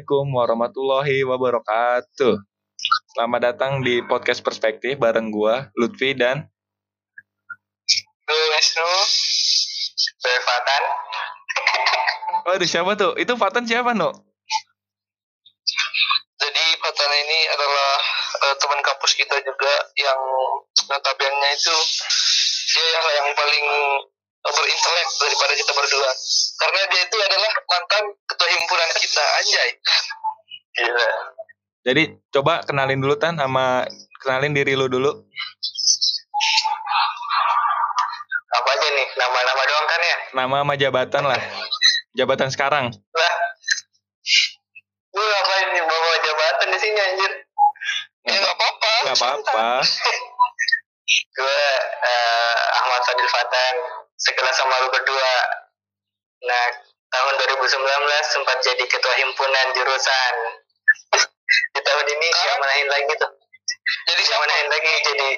Assalamualaikum warahmatullahi wabarakatuh. Selamat datang di podcast Perspektif bareng gua Lutfi dan Wisnu Gue Fatan Waduh siapa tuh? Itu Fatan siapa no? Jadi Fatan ini adalah uh, teman kampus kita juga Yang notabene itu Dia yang paling uh, berintelek daripada kita berdua. Karena dia itu adalah mantan ketua himpunan kita Anjay. Gila. Jadi coba kenalin dulu Tan sama kenalin diri lu dulu. Apa aja nih? Nama-nama doang kan ya? Nama sama jabatan lah. Jabatan sekarang. Lah. Gue ngapain nih bawa jabatan di sini anjir? Ya nggak apa-apa. Gak apa-apa. gue eh, Ahmad Fadil Fatan sekelas sama lu berdua. Nah tahun 2019 sempat jadi ketua himpunan jurusan. Di tahun ini siapa menahin lagi tuh. Jadi siapa? menahin lagi jadi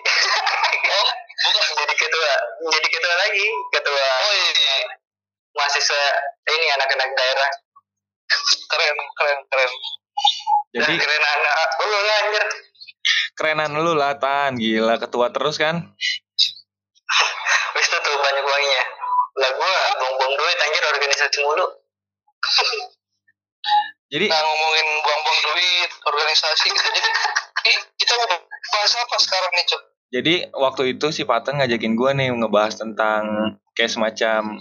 oh bukan. jadi ketua jadi ketua lagi ketua oh iya mahasiswa ini anak-anak daerah. Keren keren keren. Jadi Dan keren anak lu lah anjir kerenan lu lah Tan. Gila ketua terus kan. Wis tuh tuh banyak uangnya. Lah gua buang-buang duit anjir organisasi mulu. Jadi Nah ngomongin buang-buang duit, organisasi gitu. Jadi kita mau bahas apa sekarang nih, Cok? jadi waktu itu si Fatan ngajakin gua nih ngebahas tentang kayak semacam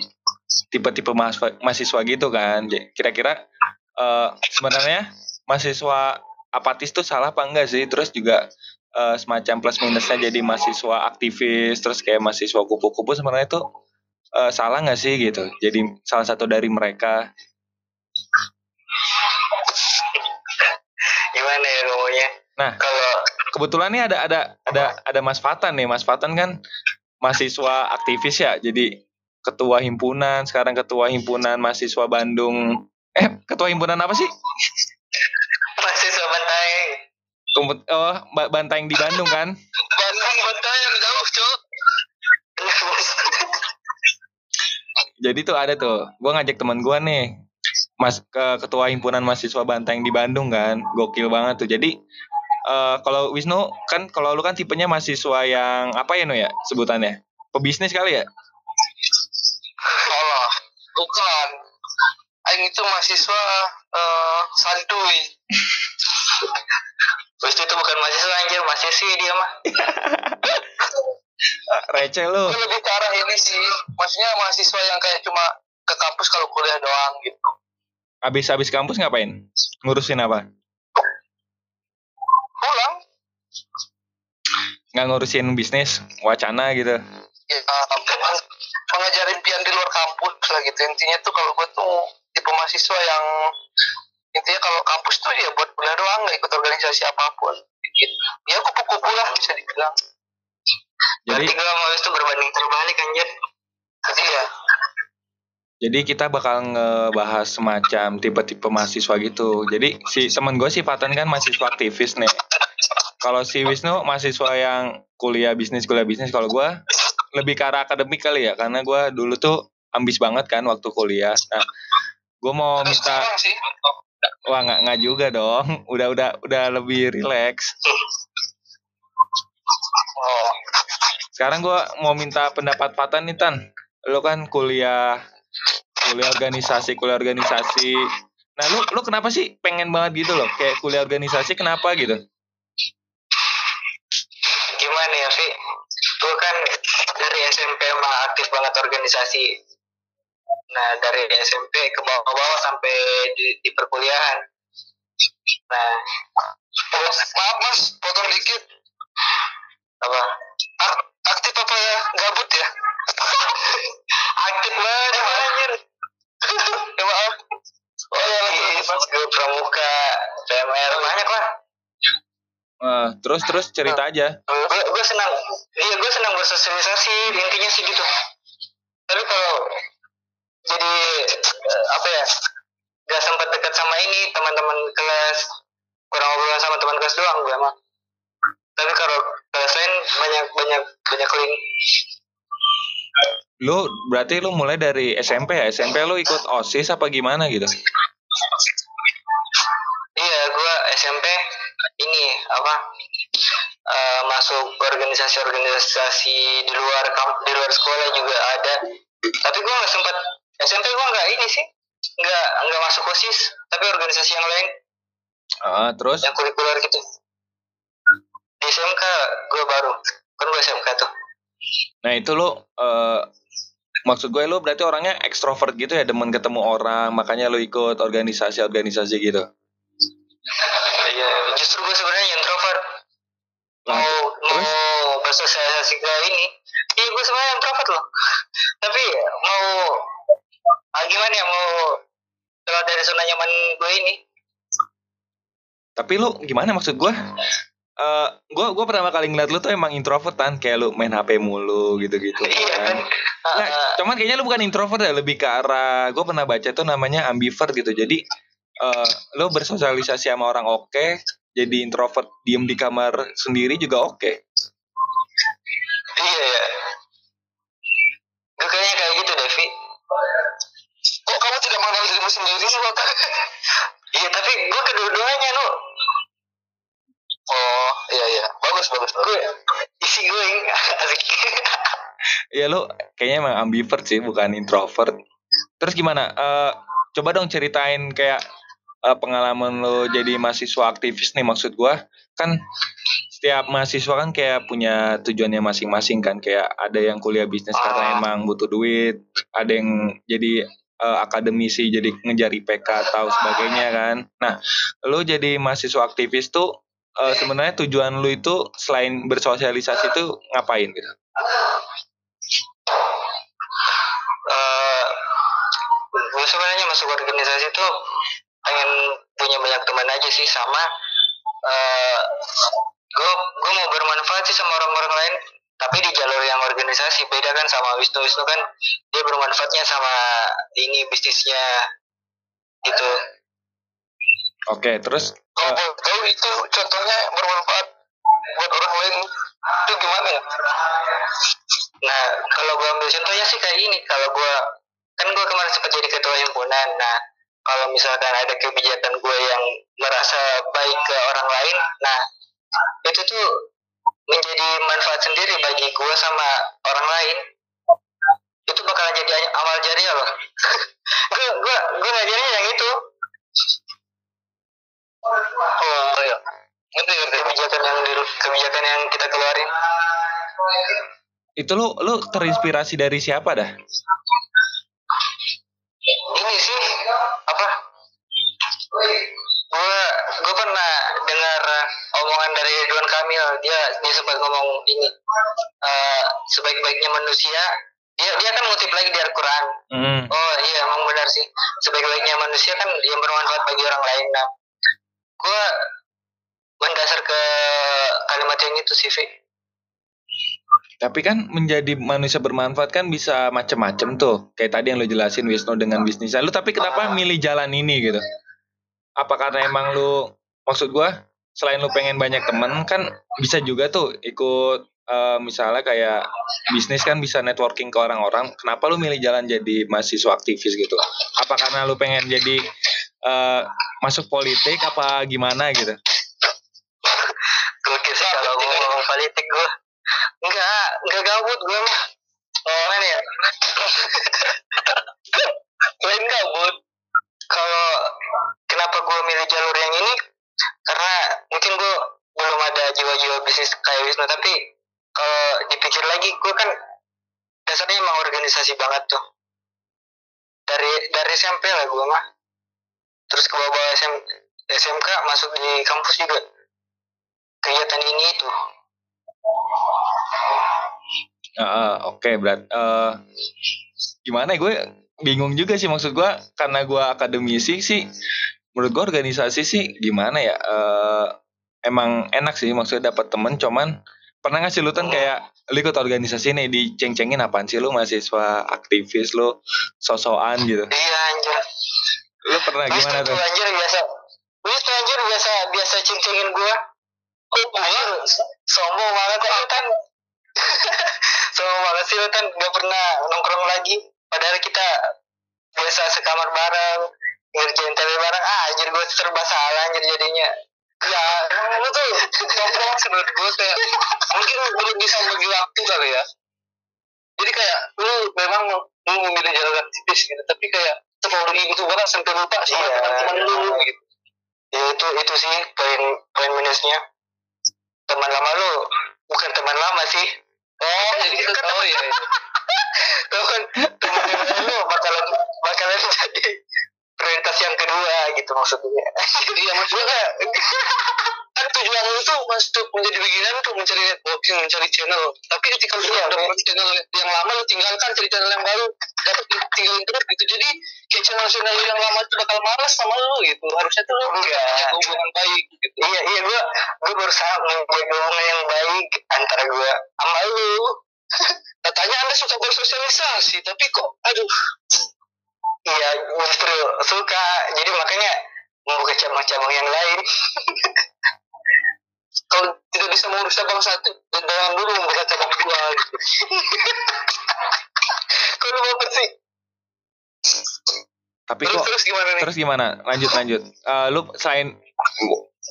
tipe-tipe mahasiswa, mahasiswa gitu kan. Kira-kira eh, sebenarnya mahasiswa apatis tuh salah apa enggak sih? Terus juga eh, semacam plus minusnya jadi mahasiswa aktivis, terus kayak mahasiswa kupu-kupu sebenarnya itu eh, salah nggak sih gitu? Jadi salah satu dari mereka. Gimana ya ngomongnya? Nah. kalau Kebetulan nih ada ada ada ada Mas Fatan nih. Mas Fatan kan mahasiswa aktivis ya. Jadi ketua himpunan, sekarang ketua himpunan mahasiswa Bandung. Eh, ketua himpunan apa sih? mahasiswa Bantaeng, Oh, Ba- Banteng di Bandung kan? Bandung Bantaeng jauh, Cok. Jadi tuh ada tuh, gue ngajak teman gue nih, mas ke ketua himpunan mahasiswa Banteng di Bandung kan, gokil banget tuh. Jadi eh, kalau Wisnu kan, kalau lu kan tipenya mahasiswa yang apa ya no ya sebutannya, pebisnis kali ya? Salah, bukan. Aing itu mahasiswa eh, santuy. Wis itu bukan mahasiswa anjir, mahasiswi dia mah. Receh lu. Lebih ke arah ini sih. Maksudnya mahasiswa yang kayak cuma ke kampus kalau kuliah doang gitu. Abis abis kampus ngapain? Ngurusin apa? Pulang, Nggak ngurusin bisnis, wacana gitu. ya meng- mengajar impian di luar kampus lah gitu. Intinya tuh kalau gue tuh tipe mahasiswa yang intinya kalau kampus tuh ya buat kuliah doang, nggak ikut organisasi apa pun. Gitu. Ya kupu-kupu lah bisa dibilang. Jadi Berarti gue sama itu berbanding terbalik anjir. Iya. jadi kita bakal ngebahas semacam tipe-tipe mahasiswa gitu. Jadi si temen gue si Fatan kan mahasiswa aktivis nih. Kalau si Wisnu mahasiswa yang kuliah bisnis kuliah bisnis. Kalau gue lebih ke arah akademik kali ya, karena gue dulu tuh ambis banget kan waktu kuliah. Nah, gue mau minta. Wah nggak nggak juga dong. Udah udah udah lebih rileks. Oh. Sekarang gua mau minta pendapat Fatan nih Tan. Lo kan kuliah kuliah organisasi kuliah organisasi. Nah lu lu kenapa sih pengen banget gitu loh kayak kuliah organisasi kenapa gitu? Gimana ya, Vi? Gue kan dari SMP mah aktif banget organisasi. Nah, dari SMP ke bawah-bawah sampai di, di perkuliahan. Nah, maaf mas, potong dikit. Apa? Ak- aktif apa ya? Gabut ya? aktif banget, anjir. ya maaf. Oh ya, pas gue pramuka, PMR, banyak lah. Eh, terus terus cerita aja. gue gue senang iya gue senang bersosialisasi intinya sih gitu tapi kalau jadi eh, apa ya gak sempat dekat sama ini teman-teman kelas kurang ngobrol sama teman kelas doang gue mah tapi kalau banyak banyak banyak link. Lu berarti lu mulai dari SMP ya? SMP lu ikut OSIS apa gimana gitu? SMP ini apa uh, masuk organisasi-organisasi di luar di luar sekolah juga ada. Tapi gue nggak sempat SMP gue nggak ini sih nggak nggak masuk osis tapi organisasi yang lain. Uh, terus? Yang kurikuler gitu di SMK gue baru. Kan gue SMK tuh. Nah itu lo uh, maksud gue lo berarti orangnya ekstrovert gitu ya demen ketemu orang makanya lo ikut organisasi-organisasi gitu? Iya justru gue sebenarnya introvert. Mau Terus? mau bersosialisasi ke ini. Iya gue sebenarnya introvert loh. Tapi mau ah, gimana ya mau keluar dari zona nyaman gue ini? Tapi lo gimana maksud gue uh, gue gue pertama kali ngeliat lu tuh emang introvert kan kayak lu main HP mulu gitu-gitu iya kan. Nah, cuman kayaknya lu bukan introvert ya lebih ke arah gue pernah baca tuh namanya ambivert gitu. Jadi uh, lu bersosialisasi sama orang oke, okay, jadi introvert diem di kamar sendiri juga oke. Okay. Iya ya. Gue kayaknya kayak gitu Devi. Kok kamu tidak mengenal dirimu sendiri sih, Iya, tapi gue kedua-duanya, lo Oh iya iya bagus bagus. Gue isi going asik. Iya lu kayaknya emang ambivert sih bukan introvert. Terus gimana? Uh, coba dong ceritain kayak uh, pengalaman lo jadi mahasiswa aktivis nih maksud gue kan setiap mahasiswa kan kayak punya tujuannya masing-masing kan kayak ada yang kuliah bisnis ah. karena emang butuh duit, ada yang jadi uh, akademisi jadi ngejar IPK atau sebagainya kan. Nah, lo jadi mahasiswa aktivis tuh uh, sebenarnya tujuan lu itu selain bersosialisasi itu ngapain gitu? Uh, gue sebenarnya masuk organisasi itu pengen punya banyak teman aja sih sama uh, gue gue mau bermanfaat sih sama orang-orang lain tapi di jalur yang organisasi beda kan sama Wisnu Wisnu kan dia bermanfaatnya sama ini bisnisnya gitu Oke, terus kalau uh, tahu itu contohnya bermanfaat buat orang lain itu gimana ya? Nah, kalau gue ambil contohnya sih kayak ini, kalau gue kan gue kemarin sempat jadi ketua himpunan. Nah, kalau misalkan ada kebijakan gue yang merasa baik ke orang lain, nah itu tuh menjadi manfaat sendiri bagi gue sama orang lain. Itu bakal jadi amal jariah loh. gue gue gue ngajarnya yang itu oh iya. Ngerti ngerti. Kebijakan yang di, kebijakan yang kita keluarin. Itu lu lu terinspirasi dari siapa dah? Ini sih apa? Gue gue pernah dengar omongan dari Ridwan Kamil. Dia dia sempat ngomong ini uh, sebaik-baiknya manusia dia dia kan ngutip lagi di Al-Quran mm. oh iya emang benar sih. Sebaik-baiknya manusia kan yang bermanfaat bagi orang lain nah gue mendasar ke kalimat yang itu sih Vi. Tapi kan menjadi manusia bermanfaat kan bisa macem-macem tuh. Kayak tadi yang lo jelasin Wisnu dengan bisnis lu. Tapi kenapa uh, milih jalan ini gitu? Apa karena emang lu maksud gue selain lu pengen banyak temen kan bisa juga tuh ikut uh, misalnya kayak bisnis kan bisa networking ke orang-orang. Kenapa lu milih jalan jadi mahasiswa aktivis gitu? Apa karena lu pengen jadi uh, masuk politik apa gimana gitu? Gue sih kalau gue ngomong politik gue enggak enggak gabut gue mah. Oh mana ya. Lain gabut. Kalau kenapa gue milih jalur yang ini? Karena mungkin gue belum ada jiwa-jiwa bisnis kayak Wisnu tapi kalau dipikir lagi gue kan dasarnya emang organisasi banget tuh. Dari dari SMP lah gue mah terus ke bawah SM, SMK masuk di kampus juga. Kegiatan ini itu. Uh, oke okay, berat uh, gimana ya gue bingung juga sih maksud gue karena gue akademisi sih menurut gue organisasi sih gimana ya uh, emang enak sih maksudnya dapat temen cuman pernah nggak sih lu kan kayak lu ikut organisasi nih diceng-cengin apaan sih lu mahasiswa aktivis lu sosokan gitu? Iya anjir Lu pernah gimana tuh? anjir biasa. Wis anjir biasa biasa cincingin gua. Oh, anjir sombong banget ya kan. sombong banget sih kan gak pernah nongkrong lagi. Padahal kita biasa sekamar bareng, ngerjain TV bareng. Ah anjir gua serba salah anjir jadinya. ya lu tuh nongkrong menurut gue kayak mungkin lu bisa bagi waktu kali ya jadi kayak lu memang lu memilih jalan aktivis gitu tapi kayak terlalu itu banget sampai lupa sih Iya. teman lu gitu. Ya itu itu sih poin poin minusnya. Teman lama lu bukan teman lama sih. Oh jadi oh iya, iya. teman teman lu bakalan bakalan jadi prioritas yang kedua gitu maksudnya. Iya maksudnya kan tujuan lu tuh masuk menjadi beginner tuh mencari networking mencari channel. Tapi ketika lu Iya, udah dapat channel yang lama lu tinggalkan cari channel yang baru. Dapat tinggalin terus gitu. Jadi kayak channel channel yang lama tuh bakal malas sama lu gitu. Harusnya tuh lu Enggak. punya hubungan baik gitu. Iya iya. Gua gua berusaha menjaga hubungan yang baik antara gua sama lu. Katanya anda suka bersosialisasi tapi kok aduh. Iya justru suka. Jadi makanya membuka cabang-cabang yang lain kalau tidak bisa mengurus cabang satu jangan dulu membuka cabang dua gitu. lu mau sih Tapi terus kok terus gimana nih terus gimana? Lanjut lanjut. Eh, lu selain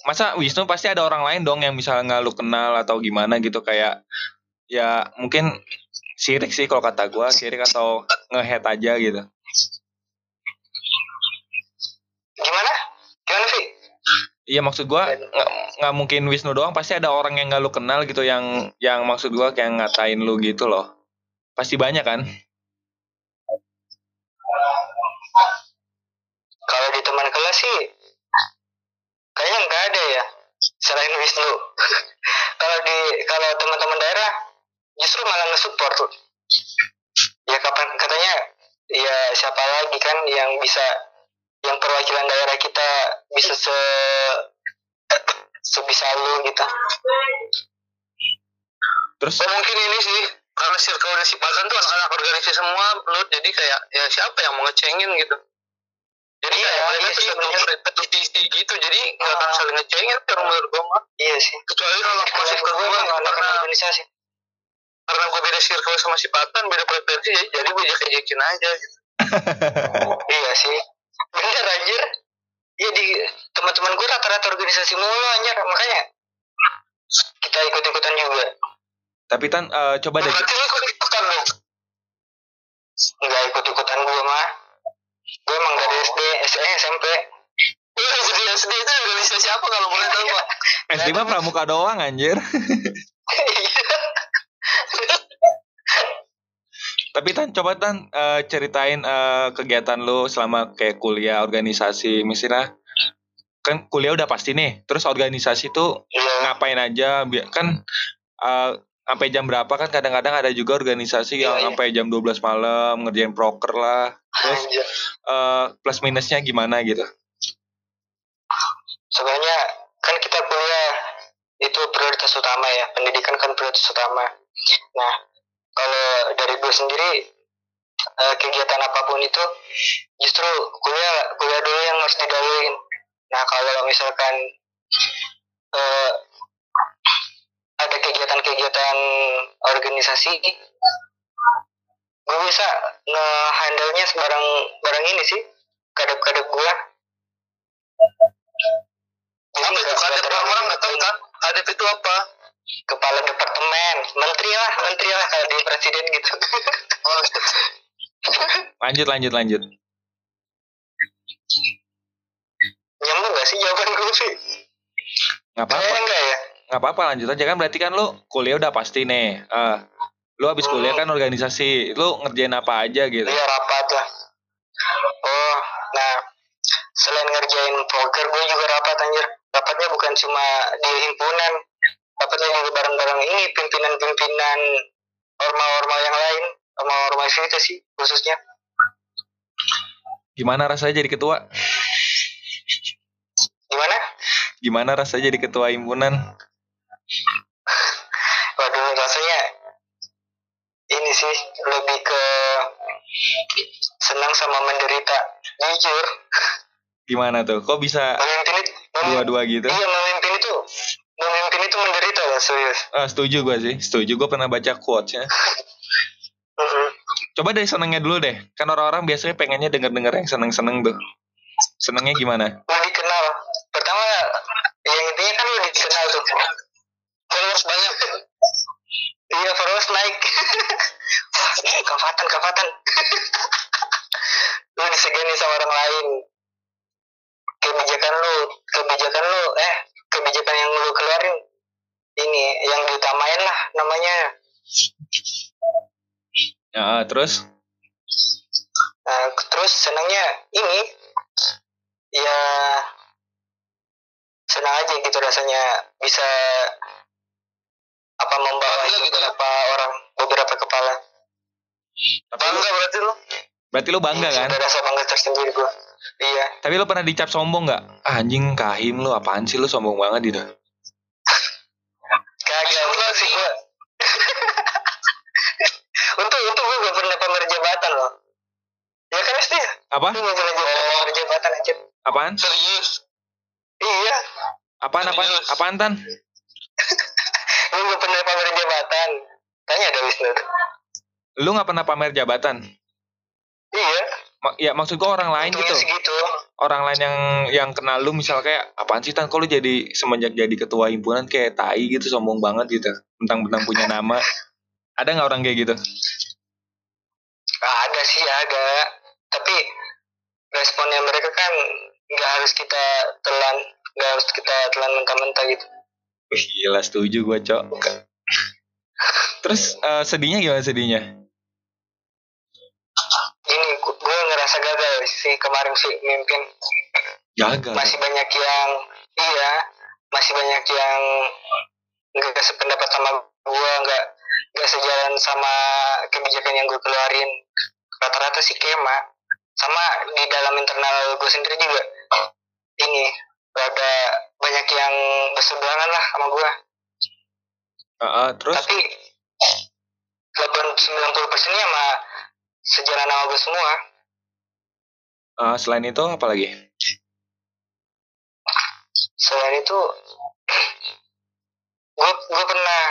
masa Wisnu pasti ada orang lain dong yang misalnya nggak lu kenal atau gimana gitu kayak ya mungkin sirik sih kalau kata gua sirik atau ngehead aja gitu. Iya maksud gua nggak mungkin Wisnu doang pasti ada orang yang nggak lu kenal gitu yang yang maksud gua kayak ngatain lu gitu loh. Pasti banyak kan? kalau di teman kelas sih kayaknya nggak ada ya selain Wisnu kalau di kalau teman-teman daerah justru malah nge-support tuh ya kapan katanya ya siapa lagi kan yang bisa yang perwakilan daerah kita bisa se sebisa lu gitu Terus Oh mungkin ini sih karena circle si Pakan tuh anak-anak organisasi semua menurut jadi kayak ya siapa yang mau ngecengin gitu. Jadi Iya, kayak mereka iya tuh sih, satu kompetisi gitu jadi nggak akan saling ngecengin kalau menurut gue mah. iya sih Kecuali kalau masuk ke gue gue nggak ada karena organisasi karena gue beda circle sama si Patan beda preferensi jadi, jadi gue jek-jekin aja gitu. iya sih bener anjir. Iya di teman-teman gue rata-rata organisasi mulu anjir. Makanya kita ikut-ikutan juga. Tapi tan eh, coba deh. Berarti lu ikut ikutan dong. nggak ikut-ikutan gue mah. Gue emang dari SD SD SMP Iya jadi SD itu organisasi apa kalau boleh tahu pak? SD mah pramuka doang anjir. Tapi tan coba tan eh, ceritain eh, kegiatan lu selama kayak kuliah organisasi misalnya kan kuliah udah pasti nih terus organisasi tuh Iya. ngapain aja kan eh, sampai jam berapa kan kadang-kadang ada juga organisasi yang Iya, iya. sampai jam 12 malam ngerjain proker lah terus Anjir. eh, plus minusnya gimana gitu Sebenarnya kan kita kuliah itu prioritas utama ya, pendidikan kan prioritas utama. Nah, kalau dari gue sendiri eh, kegiatan apa pun itu justru kuliah kuliah dulu yang harus didahuluin. Nah, kalau misalkan eh, ada kegiatan-kegiatan organisasi, gue bisa nge-handle-nya sebarang barang ini sih, kadep-kadep gue. Jadi kadep terlalu orang nggak tahu kan? Kadep itu apa? Kepala departemen, menteri lah, menteri lah kalau di presiden gitu. Oh, lanjut lanjut lanjut Nyambung gak sih jawaban gue sih? nggak apa-apa Kayaknya enggak ya. nggak apa-apa lanjut aja kan berarti kan lu kuliah udah pasti nih Eh, lu habis kuliah kan organisasi lu ngerjain apa aja gitu Iya rapat lah. Oh, nah selain ngerjain proker, gue juga rapat anjir. Rapatnya bukan cuma di himpunan, rapatnya juga bareng-bareng ini pimpinan-pimpinan orma-orma yang lain, orma-orma itu sih khususnya. gimana rasanya jadi ketua Gimana? gimana rasanya jadi ketua himpunan Waduh, rasanya ini sih lebih ke senang sama menderita. Jujur, gimana tuh kok bisa dua-dua gitu iya memimpin itu, memimpin itu menderita loh serius. Ah, setuju gue sih. Setuju. Gue pernah baca quotes ya coba dari senengnya dulu deh. Kan orang-orang biasanya pengennya denger-denger yang seneng-seneng tuh. Senengnya gimana? Mau dikenal. Pertama, yang intinya followers banyak. Iya followers naik wah kafatan kafatan. Lu disegani sama orang lain. Kebijakan lu kebijakan lu eh kebijakan yang lu keluarin ini yang diutamain lah namanya. Ya, terus? Nah, terus senangnya ini. Ya senang aja gitu rasanya bisa apa membawa Bangga gitu beberapa orang beberapa kepala. Tapi lu, bangga berarti lo berarti lu bangga kan? ada rasa bangga tersendiri gua. Iya. Tapi lu pernah dicap sombong nggak? Ah, anjing kahim lu apaan sih lu? Sombong banget gitu. Kagak enggak sih gua untuk untuk gua gak pernah pamer jabatan loh ya kan SD ya Apa? lu gak pernah jabatan pamer jabatan aja Apaan? serius iya Apaan apaan? Serius. Apaan tan? lu gak pernah pamer jabatan tanya ada Wisnu tuh. Lu nggak pernah pamer jabatan? iya Ma- ya maksud gua orang lain untungnya gitu. segitu Orang lain yang yang kenal lu misal kayak apaan sih tan? Kok lu jadi semenjak jadi ketua himpunan kayak tai gitu sombong banget gitu. Mentang-mentang punya nama. Ada nggak orang kayak gitu? Ah, ada sih ada tapi responnya mereka kan nggak harus kita telan nggak harus kita telan mentah-mentah gitu Wih, gila setuju gua cok. Terus eh, sedihnya gimana sedihnya? Gue ngerasa gagal sih kemarin sih mimpin. Gagal. masih banyak yang iya masih banyak yang nggak sependapat sama gue nggak nggak sejalan sama kebijakan yang gue keluarin. Rata-rata sih kema. Sama di dalam internal gue sendiri juga ini ada banyak yang berseberangan lah sama gue Heeh, terus? Tapi 80 persennya sama sejalan sama gue semua eh, selain itu apa lagi? selain itu gue gue pernah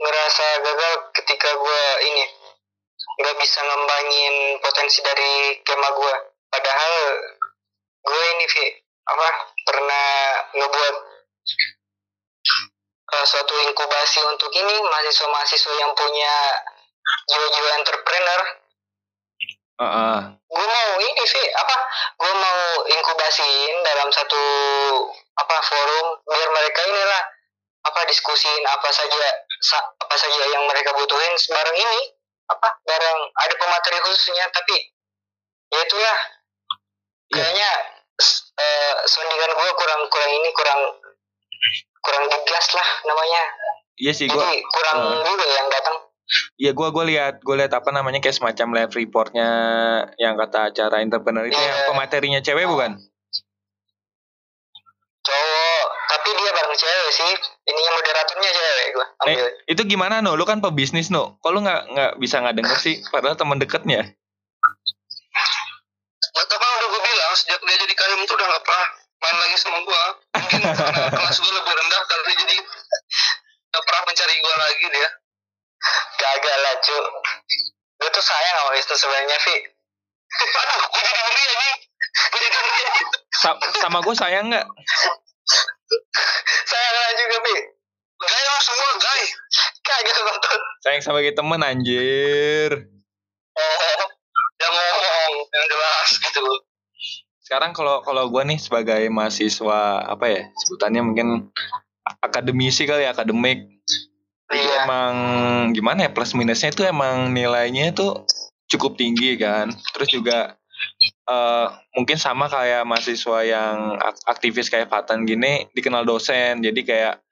ngerasa gagal ketika gue ini nggak bisa ngembangin potensi dari kema gue padahal gue ini Vi, apa pernah ngebuat uh, suatu inkubasi untuk ini mahasiswa-mahasiswa yang punya jiwa-jiwa entrepreneur Heeh. gue mau ini sih apa gue mau inkubasiin dalam satu apa forum biar mereka inilah apa diskusiin apa saja sa- apa saja yang mereka butuhin bareng ini apa bareng ada pemateri khususnya tapi ya itulah Iya. kayaknya s- eh, soundingan gue kurang kurang ini kurang kurang digas lah namanya Iya sih gua jadi kurang eh. juga yang datang Iya gue gue lihat gue lihat apa namanya kayak semacam live reportnya yang kata acara entrepreneur itu Iya. yang pematerinya cewek bukan? cowok tapi dia bareng cewek sih ininya moderatornya cewek gue Nih, ambil itu gimana no? Lu kan pebisnis no. Kok lu nggak nggak bisa nggak denger sih? Padahal teman deketnya. Maka kan udah gue bilang sejak dia jadi kahim tuh udah gak pernah main lagi sama gue. Mungkin karena kelas gue lebih rendah kali jadi gak pernah mencari gue lagi dia. Gagal lah cu Gue tuh sayang sama Wisnu sebenarnya Vi Aduh, gue jadi ngeri. Gue jadi ngeri. Sa- sama gue sayang nggak? Sayang lah juga Vi Gay lo semua gay. Kagak nonton Sayang sebagai temen anjir. Oh, yang ngomong yang jelas gitu. Sekarang kalau kalau gue nih sebagai mahasiswa apa ya sebutannya mungkin akademisi kali ya akademik. Iya emang gimana ya plus minusnya itu emang nilainya itu cukup tinggi kan. Terus juga eh mungkin sama kayak mahasiswa yang ak- aktivis kayak Fatan gini dikenal dosen. Jadi kayak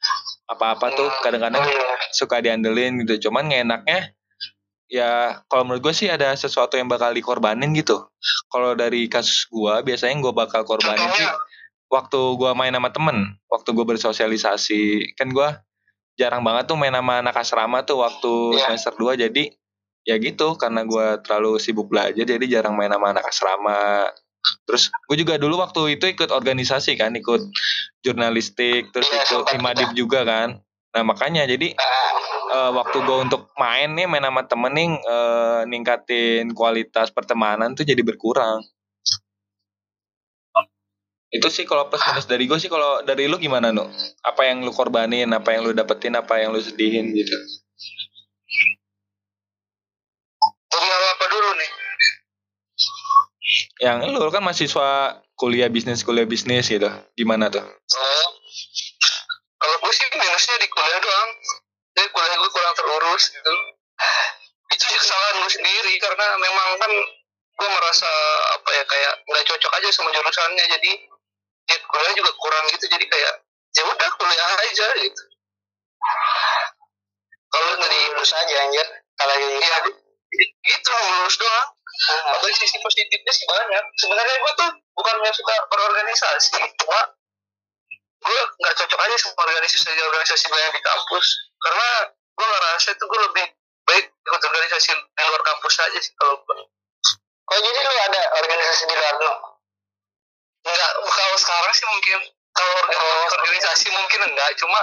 apa-apa tuh kadang-kadang Iya. suka diandelin gitu. Cuman enaknya ya kalau menurut gue sih ada sesuatu yang bakal dikorbanin gitu. Kalau dari kasus gue biasanya gue bakal korbanin sih waktu gue main sama temen, waktu gue bersosialisasi kan gue jarang banget tuh main sama anak asrama tuh waktu Iya. semester 2 jadi ya gitu karena gue terlalu sibuk belajar jadi jarang main sama anak asrama. Terus gue juga dulu waktu itu ikut organisasi kan ikut jurnalistik terus Iya, ikut himadip juga kan. Nah makanya jadi eh, waktu gue untuk main nih main sama temen nih eh, ningkatin kualitas pertemanan tuh jadi berkurang Itu sih kalau plus minus dari gue sih kalau dari lu gimana nu? Apa yang lu korbanin, apa yang lu dapetin, apa yang lu sedihin gitu? Hal apa dulu nih? Yang lu kan mahasiswa kuliah bisnis kuliah bisnis gitu. Gimana tuh? Oh, kalau gue sih minusnya di kuliah doang. Jadi kuliah gue kurang terurus gitu. Itu kesalahan gue sendiri karena memang kan gue merasa apa ya kayak nggak cocok aja sama jurusannya jadi ya, kuliah juga kurang gitu jadi kayak ya udah kuliah aja gitu. Kalau dari lulus aja anjir. Kalau ya gitu lulus doang. Tapi sisi positifnya sih banyak. Sebenarnya gue tuh bukannya suka berorganisasi, cuma gue nggak cocok aja sama organisasi organisasi banyak di kampus. Karena gue ngerasa itu gue lebih baik ikut organisasi di luar kampus aja sih kalau gue. Oh jadi lu ada organisasi di luar no? Enggak, kalau sekarang sih mungkin kalau organisasi, organisasi mungkin enggak, cuma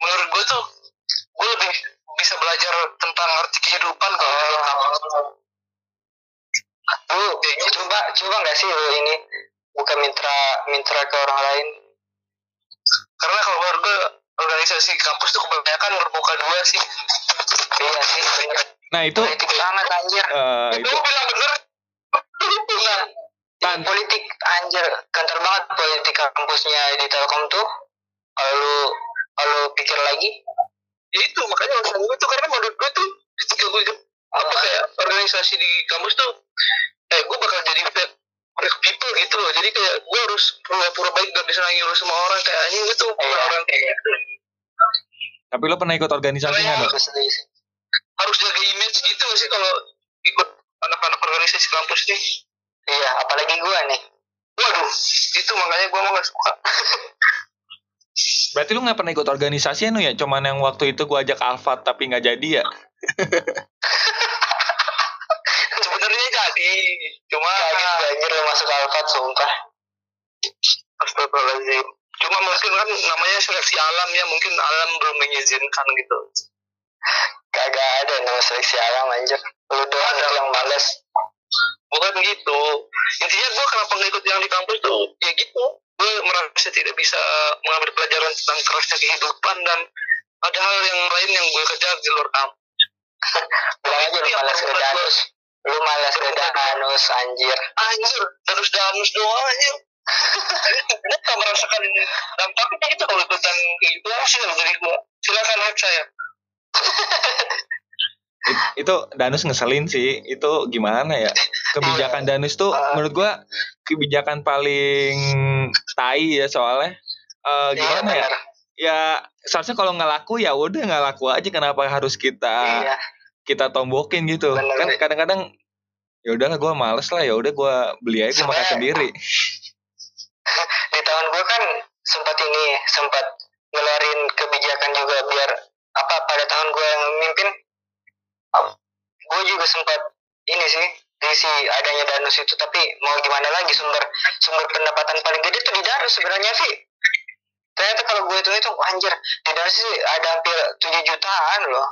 menurut gue tuh gue lebih bisa belajar tentang arti kehidupan kalau kampus. Lu coba coba nggak sih lu ini buka mitra mitra ke orang lain? karena kalau menurut gue organisasi kampus tuh kebanyakan bermuka dua sih Iya sih bener. Nah itu Politik banget anjir. eh, itu itu bilang bener Iya. Tan. Politik anjir kantor banget politik kampusnya di Telkom tuh. Kalau lu kalau lu pikir lagi, ya itu makanya alasan gue tuh karena menurut gue tuh ketika gue apa kayak organisasi di kampus tuh eh gue bakal jadi fake fake people gitu loh jadi kayak gue harus pura-pura baik gak bisa nangis sama orang kayak anjing gitu Iya. orang kayak gitu tapi lu pernah ikut organisasi nggak Iya. setuju sih. harus jaga image gitu gak sih kalau ikut anak-anak organisasi kampus nih Iya, apalagi gua nih. waduh itu makanya gue mau gak suka Berarti lu nggak pernah ikut organisasi ya nu ya? Cuman yang waktu itu gua ajak Alfat tapi nggak jadi ya? sebenarnya jadi cuma Kaget gua anjir lu masuk Alfat sumpah. Astagfirullahaladzim. Cuma mungkin kan namanya seleksi alam ya, mungkin alam belum mengizinkan gitu. Kagak ada nama seleksi alam anjir. Lu doang Ada. yang males. Bukan gitu. Intinya gue kenapa nggak ikut yang di kampus tuh, ya gitu. Gue merasa tidak bisa mengambil pelajaran tentang kerasnya kehidupan dan ada hal yang lain yang gue kejar di luar kampus. Bilang aja lu malas ke danus. Lu malas ke danus anjir. Anjir, terus danus doang aja. Gue gak merasakan dampaknya gitu kalau ikutan gitu sih dari gue. Silakan hack saya. It- itu Danus ngeselin sih. Itu gimana ya? Kebijakan Danus tuh menurut gua kebijakan paling tai ya soalnya. Eh gimana ya? Ya seharusnya kalau nggak laku ya udah nggak laku aja. Kenapa harus kita Iya. kita tombokin gitu? Bener, kan kadang-kadang ya udahlah gua males lah ya udah gua beli aja gua makan sendiri. di tahun gue kan sempat ini sempat ngeluarin kebijakan juga biar apa pada tahun gue yang memimpin gue juga sempat ini sih diisi adanya danus itu tapi mau gimana lagi sumber sumber pendapatan paling gede tuh di danus sebenarnya sih. Ternyata kalau gue hitung hitung anjir di danus sih ada hampir 7 jutaan loh.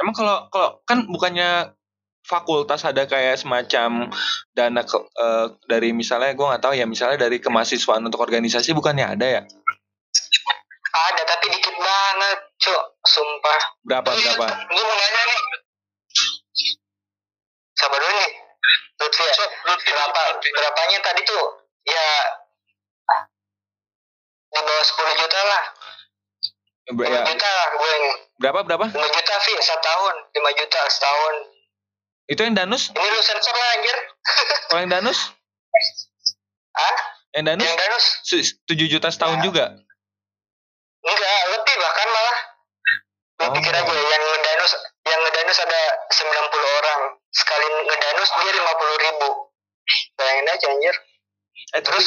Emang kalau kalau kan bukannya fakultas ada kayak semacam dana ke, eh, dari misalnya gue nggak tahu ya misalnya dari kemahasiswaan untuk organisasi bukannya ada ya ada tapi dikit banget cok. Sumpah. Berapa berapa? Gue mau nanya nih. siapa dulu nih? Lutfi ya? Lutfi, berapa berapanya tadi tuh? Ya di bawah 10 juta lah. Ber- 5 ya, juta lah gue yang berapa berapa? 5 juta Vi setahun. 5 juta setahun. Itu yang danus? Ini lu sensor lah anjir. Kalau yang danus? Ah yang danus? Yang danus? Se- 7 juta setahun Ya. juga enggak lebih bahkan malah. Lu Oh. pikir aja yang ngedanus yang ngedanus ada 90 orang. Sekali ngedanus dia 50 ribu. Bayangin aja anjir. Eh terus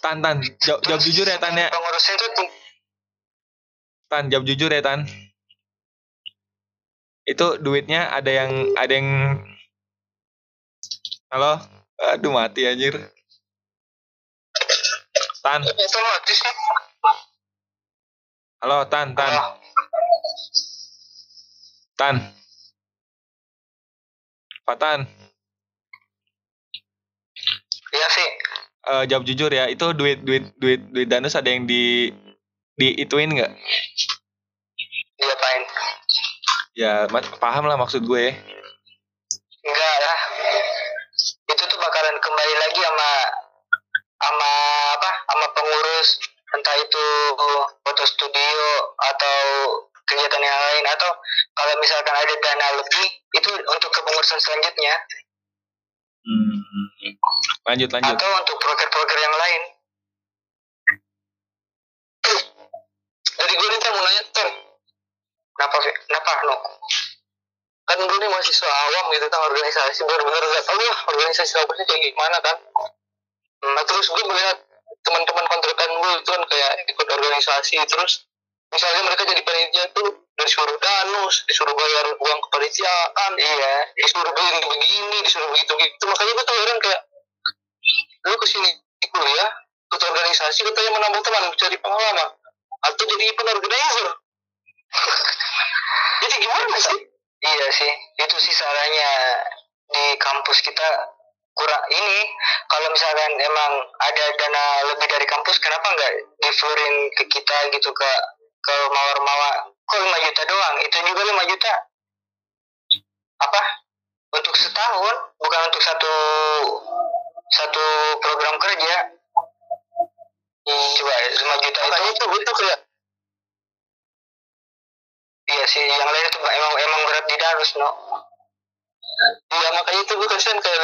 tan tan jawab, jawab jujur ya tan ya. pengurusnya tuh ting- tan jawab jujur ya tan. Itu duitnya ada yang ada yang halo? Aduh mati anjir. Tan. Itu sih. Halo tan tan. Tan. Pak Tan. Iya Vi eh, jawab jujur ya itu duit duit duit duit danus ada yang di di ituin nggak diapain ya paham lah maksud gue. enggak atau kegiatan yang lain atau kalau misalkan ada dana lebih itu untuk kepengurusan selanjutnya. Hmm. lanjut lanjut. Atau untuk proker-proker yang lain. Dari gue nih mau nanya Tan, kenapa kenapa no kan gue nih mahasiswa awam gitu kan organisasi. Bener-bener gak tau lah organisasi apa sih kayak gimana kan. Nah terus gue melihat teman-teman kontrakan gue itu kan kayak ikut organisasi terus misalnya mereka jadi panitia tuh disuruh danus disuruh bayar uang kepanitiaan. Iya. Disuruh begini begini disuruh begitu begitu makanya gue tuh heran kayak lu ke sini kuliah ikut organisasi katanya menambah teman cari pengalaman. Atau jadi event organizer. Jadi gimana sih? Iya sih, itu sih salahnya di kampus kita kurang ini. Kalau misalkan emang ada dana lebih dari kampus, kenapa nggak diflurin ke kita gitu ke ke mawar-mawar? Kok 5 juta doang? Itu juga 5 juta. Apa? Untuk setahun, bukan untuk satu satu program kerja. Coba 5 juta makanya itu tuh gue tuh kayak iya sih yang lain itu emang emang berat di danus no Iya makanya itu gue kasihan kayak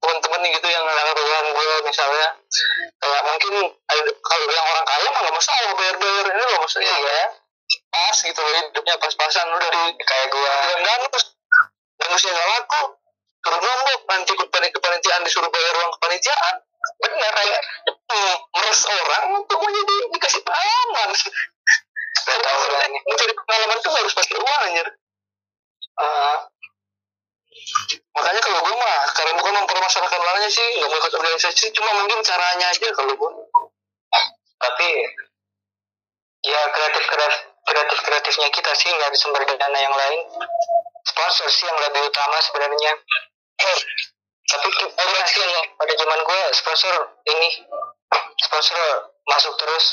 temen-temen gitu yang ngelakuin gue misalnya. Kayak mungkin ada- kalau bilang orang kaya mah gak masalah bayar-bayar. Ini loh maksudnya ya pas gitu loh hidupnya pas-pasan. Lu dari kayak gua bilang danus danusnya gak laku. Suruh nombok nanti ikut panit- kepanitiaan disuruh bayar uang kepanitiaan. Bener kayak hmm, meres orang untuk menjadi dikasih pengalaman. Tahu mencari pengalaman tuh harus pakai uang anjir. Eh, makanya kalau gue mah karena bukan mempermasalahkan orangnya sih nggak mau ikut organisasi cuma mungkin caranya aja kalau gue tapi ya kreatif kreatif kreatifnya kita sih nggak sumber dana yang lain. Sponsor sih yang lebih utama sebenarnya. Tapi kita sih pada zaman gue sponsor ini sponsor masuk terus.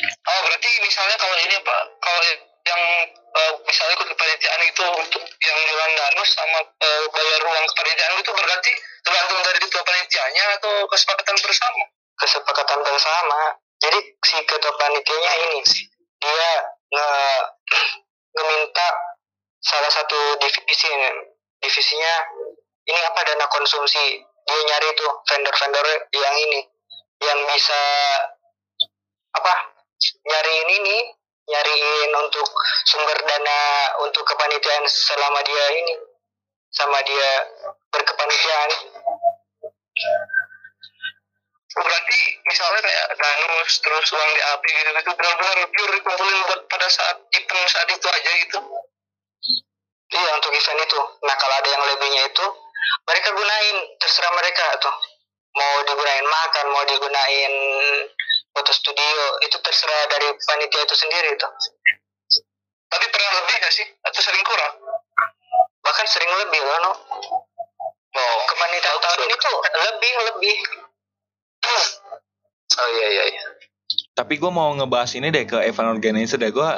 Oh berarti misalnya kalau ini pak kalau yang eh, misalnya ikut kepanitiaan itu untuk yang jualan danus sama eh, bayar uang kepanitiaan itu berarti tergantung dari ketua panitianya atau kesepakatan bersama? Kesepakatan bersama. Jadi si ketua panitianya ini dia nge ngeminta salah satu divisi divisinya ini apa dana konsumsi. Dia nyari tuh vendor-vendor yang ini yang bisa apa nyariin ini nyariin untuk sumber dana untuk kepanitiaan selama dia ini sama dia berkepanitiaan berarti misalnya kayak danus terus uang DAP gitu gitu benar-benar pure dikumpulin buat pada saat event saat itu aja gitu Iya untuk event itu. Nah kalau ada yang lebihnya itu mereka gunain terserah mereka tuh. Mau digunain makan, mau digunain foto studio itu terserah dari panitia itu sendiri tuh. tapi pernah lebih gak sih atau sering kurang Bahkan sering lebih loh. No. oh Kepanitiaan tahun ini tuh lebih lebih. oh iya iya iya Tapi gue mau ngebahas ini deh ke event organizer deh. Gue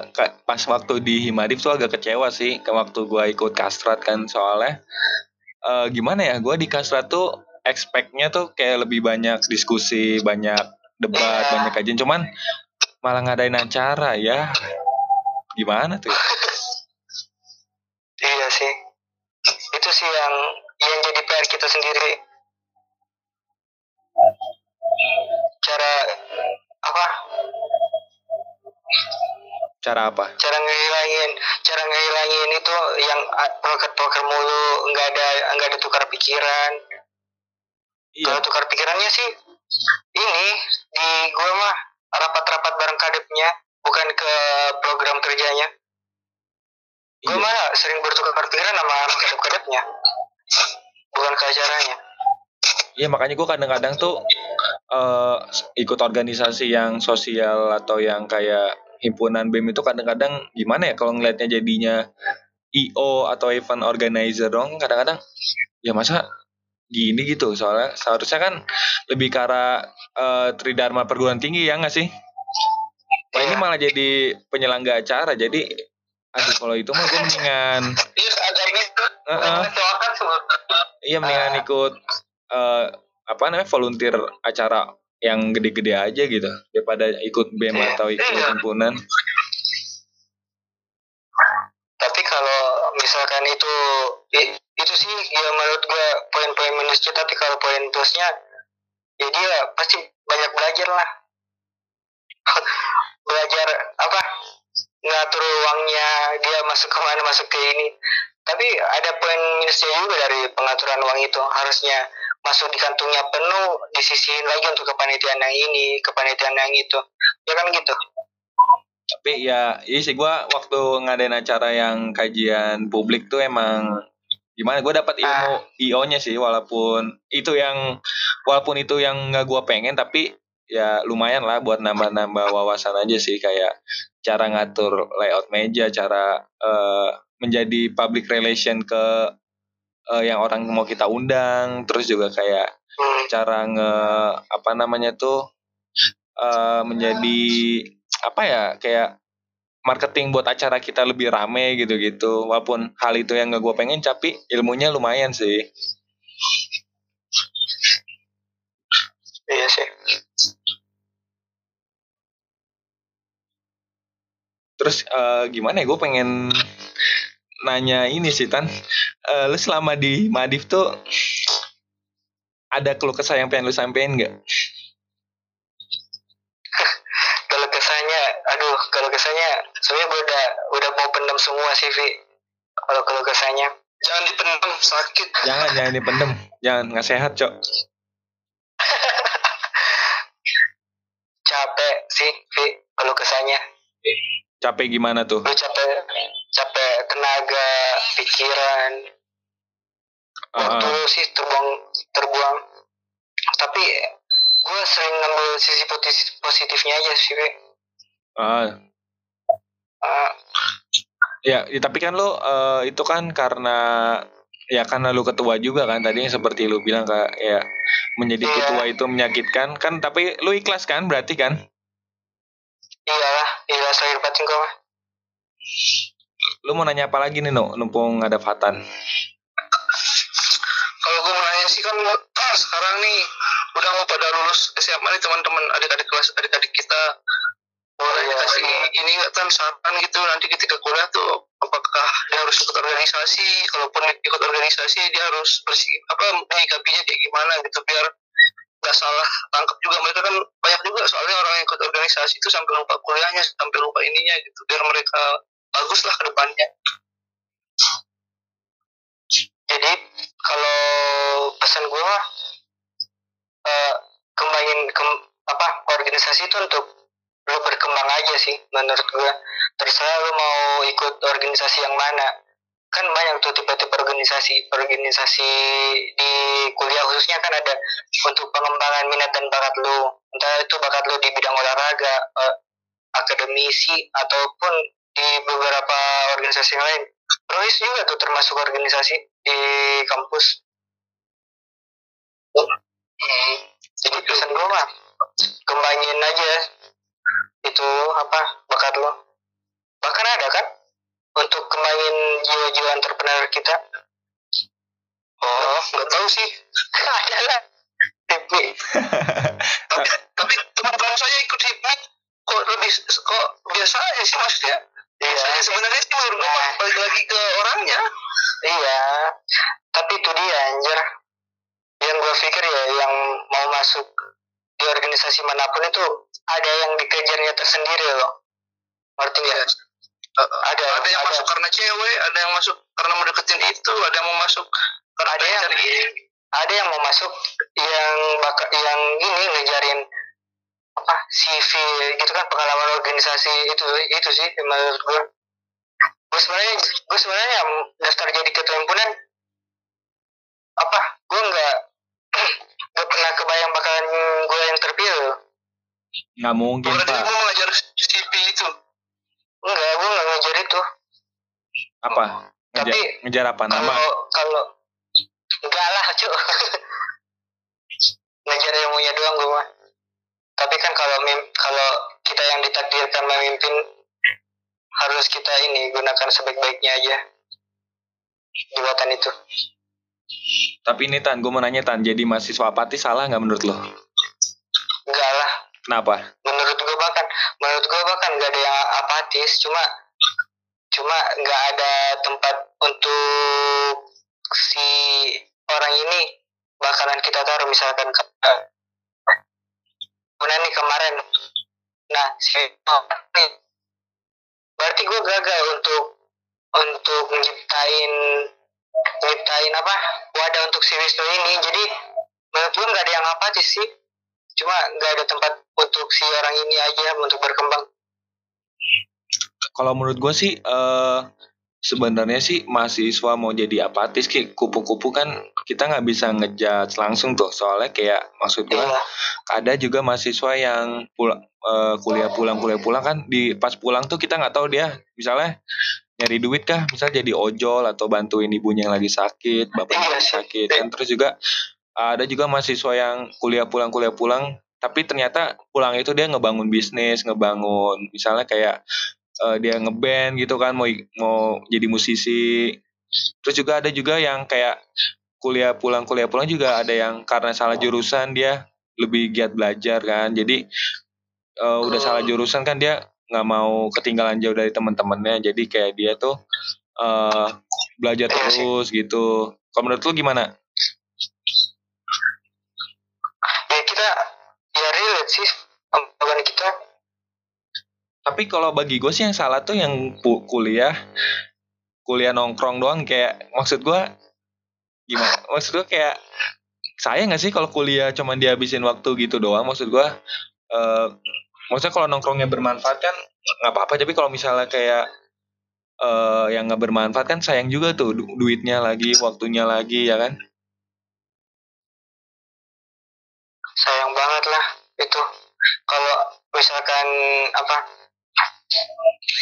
pas waktu di Himadif tuh agak kecewa sih. Ke waktu gue ikut kastrat kan soalnya. eh, gimana ya, gue di kastrat tuh expect-nya tuh kayak lebih banyak diskusi, banyak debat, Iya. banyak kajian. Cuman malah ngadain acara ya. Gimana tuh? Iya sih. Itu sih yang yang jadi PR kita sendiri. Cara apa? Cara apa? cara ngehilangin cara ngehilangin itu yang proker-proker mulu nggak ada nggak ada tukar pikiran Iya. kalau tukar pikirannya sih ini di gue mah rapat-rapat bareng kadepnya bukan ke program kerjanya. Gue Iya. mah sering bertukar pikiran sama kadep-kadepnya bukan ke acaranya. Iya makanya gue kadang-kadang tuh eh ikut organisasi yang sosial atau yang kayak himpunan BEM itu kadang-kadang gimana ya kalau ngelihatnya jadinya IO atau event organizer dong kadang-kadang ya masa gini gitu. Soalnya seharusnya kan lebih ke arah uh, tridharma perguruan tinggi ya nggak sih? Wah, ini malah jadi penyelengga acara. Jadi aduh kalau itu mah gue mendingan iya uh -uh. iya mendingan ikut uh, apa namanya volunteer acara yang gede-gede aja gitu. Daripada ikut BEM iya. atau ikut iya. himpunan. Tapi kalau misalkan itu itu sih ya menurut gue poin-poin minusnya tapi kalau poin plusnya ya dia pasti banyak belajar lah. Belajar apa ngatur uangnya dia masuk ke mana masuk ke ini. Tapi ada poin minusnya juga dari pengaturan uang itu. Harusnya masuk di kantongnya penuh disisihin lagi untuk kepanitiaan yang ini kepanitiaan yang itu. Ya kan gitu? Tapi ya iya sih gue waktu ngadain acara yang kajian publik tuh emang gimana gue dapat ilmu ah. io nya sih walaupun itu yang walaupun itu yang nggak gue pengen tapi ya lumayan lah buat nambah-nambah wawasan aja sih kayak cara ngatur layout meja cara uh, menjadi public relation ke uh, yang orang mau kita undang terus juga kayak hmm. cara nge apa namanya tuh uh, menjadi apa ya kayak marketing buat acara kita lebih rame gitu-gitu. Walaupun hal itu yang gak gue pengen tapi ilmunya lumayan sih. Iya sih. Terus uh, gimana ya? Gue pengen nanya ini sih tan. Uh, lu selama di Madif tuh ada keluh kesah yang pengen lu sampein gak? Sebenarnya gue udah udah mau pendam semua sih Vi. Kalau kalau kesannya jangan dipendam sakit. Jangan jangan dipendam jangan nggak sehat cok. Capek sih Vi kalau kesannya capek gimana tuh? Lu capek capek tenaga pikiran. Uh -huh. sih terbuang terbuang. Tapi gue sering ngambil sisi positifnya aja sih Vi. Uh, ya, ya tapi kan lo uh, itu kan karena ya karena lu ketua juga kan tadi seperti lu bilang kak ya menjadi iya. ketua itu menyakitkan. Kan tapi lu ikhlas kan berarti kan? Iyalah ikhlas lahir batin kau lu mau nanya apa lagi nih no numpung ada Fatan? Kalau gue mau nanya sih kan ah, sekarang nih udah mau pada lulus SMA nih teman-teman adik-adik kelas adik-adik kita boleh ya, kasih ini nggak kan saran gitu. Nanti ketika kuliah tuh apakah dia harus ikut organisasi? Kalaupun ikut organisasi dia harus bersih apa menyikapinya kayak gimana gitu biar nggak salah tangkap juga. Mereka kan banyak juga soalnya orang yang ikut organisasi itu sampai lupa kuliahnya sampai lupa ininya gitu biar mereka bagus lah ke depannya. Jadi kalau pesan gue uh, kembangin ke, apa organisasi itu untuk lu berkembang aja sih menurut gue terserah lu mau ikut organisasi yang mana. Kan banyak tuh tipe-tipe organisasi. Organisasi di kuliah khususnya kan ada untuk pengembangan minat dan bakat lu. Entah itu bakat lu di bidang olahraga eh, akademisi ataupun di beberapa organisasi yang lain. Rohis juga tuh termasuk organisasi di kampus. Hmm. jadi pesan gue mah kembangin aja itu apa bakat lo. Bahkan ada kan untuk kembangin jiwa-jiwa entrepreneur kita. Oh nggak tahu sih. Ada lah. Tapi tapi teman-teman saya ikut hipnot kok lebih kok biasa aja sih maksudnya iya. sebenarnya sih menurut nah. balik lagi ke orangnya. Iya. Tapi itu dia anjir. Yang gue pikir ya yang mau masuk di organisasi mana pun itu ada yang dikejarnya tersendiri loh. Ngerti nggak? Uh, ada ada yang ada. masuk karena cewek ada yang masuk karena mau deketin itu ada yang mau masuk karena ada yang ini. ada yang mau masuk yang bakal yang ini ngejarin apa CV gitu kan pengalaman organisasi itu itu sih menurut gue gue sebenarnya gue sebenarnya daftar jadi ketua himpunan apa gue nggak nggak pernah kebayang bakalan gue yang terpilih Nggak mungkin, Berarti Pak. Berarti ngajar CP itu? Enggak, gue nggak ngajar itu. Apa? Ngejar, Tapi, ngejar apa nama? Kalau, kalau enggak lah, cu. ngejar ilmunya doang gue mah tapi kan kalau mim- kalau kita yang ditakdirkan memimpin harus kita ini gunakan sebaik-baiknya aja jabatan itu Tapi ini Tan, gue mau nanya Tan, jadi mahasiswa apatis salah nggak menurut lo? enggak lah Kenapa? menurut gue bahkan menurut gue bahkan nggak ada yang apatis cuma cuma nggak ada tempat untuk si orang ini bakalan kita taruh misalkan ke kemudian nih kemarin nah si nih berarti gue gagal untuk untuk nyiptain nyiptain apa wadah untuk si Wisnu ini jadi menurut gue nggak ada yang apatis sih cuma nggak ada tempat untuk si orang ini aja untuk berkembang. Kalau menurut gue sih, eh sebenarnya sih mahasiswa mau jadi apatis, kayak kupu-kupu kan kita nggak bisa ngejudge langsung tuh, soalnya kayak maksud gue Iya. ada juga mahasiswa yang pulang eh, kuliah pulang kuliah pulang kan di pas pulang tuh kita nggak tahu dia misalnya nyari duit kah misal jadi ojol atau bantuin ibunya yang lagi sakit bapaknya Iya lagi sakit kan. Terus juga ada juga mahasiswa yang kuliah pulang kuliah pulang tapi ternyata pulang itu dia ngebangun bisnis ngebangun misalnya kayak eh, dia ngeband gitu kan mau mau jadi musisi. Terus juga ada juga yang kayak kuliah pulang kuliah pulang juga ada yang karena salah jurusan dia lebih giat belajar kan. Jadi eh, udah Hmm. salah jurusan kan dia nggak mau ketinggalan jauh dari teman-temannya. Jadi kayak dia tuh eh belajar Iya terus gitu. Kalau menurut lu gimana kita ya relate sih. Omongan kita. Tapi kalau bagi gue sih yang salah tuh yang kuliah kuliah nongkrong doang. Kayak maksud gue gimana? Maksud gue kayak saya nggak sih kalau kuliah cuman dihabisin waktu gitu doang? Maksud gue eh maksudnya kalau nongkrongnya bermanfaat kan nggak apa-apa. Tapi kalau misalnya kayak eh yang nggak bermanfaat kan sayang juga tuh du- duitnya lagi waktunya lagi ya kan sayang banget lah itu kalau misalkan apa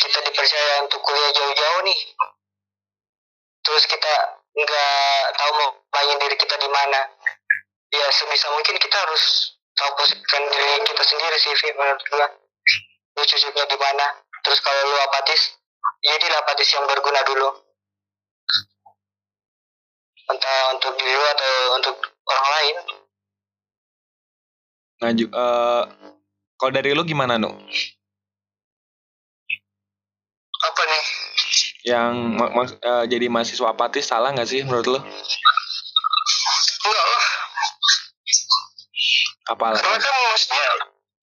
kita dipercaya untuk kuliah jauh-jauh nih terus kita nggak tahu mau main diri kita di mana ya sebisa mungkin kita harus tahu posisikan diri kita sendiri sih menurut gua. Lu cocoknya di mana terus kalau lu apatis ya jadilah apatis yang berguna dulu. Entah untuk diri lu atau untuk orang lain nah ju- eh kalau dari lu gimana nu apa nih? Yang ma- ma- eh, jadi mahasiswa apatis salah nggak sih menurut lu? Enggak lah. Apalah karena kan maksudnya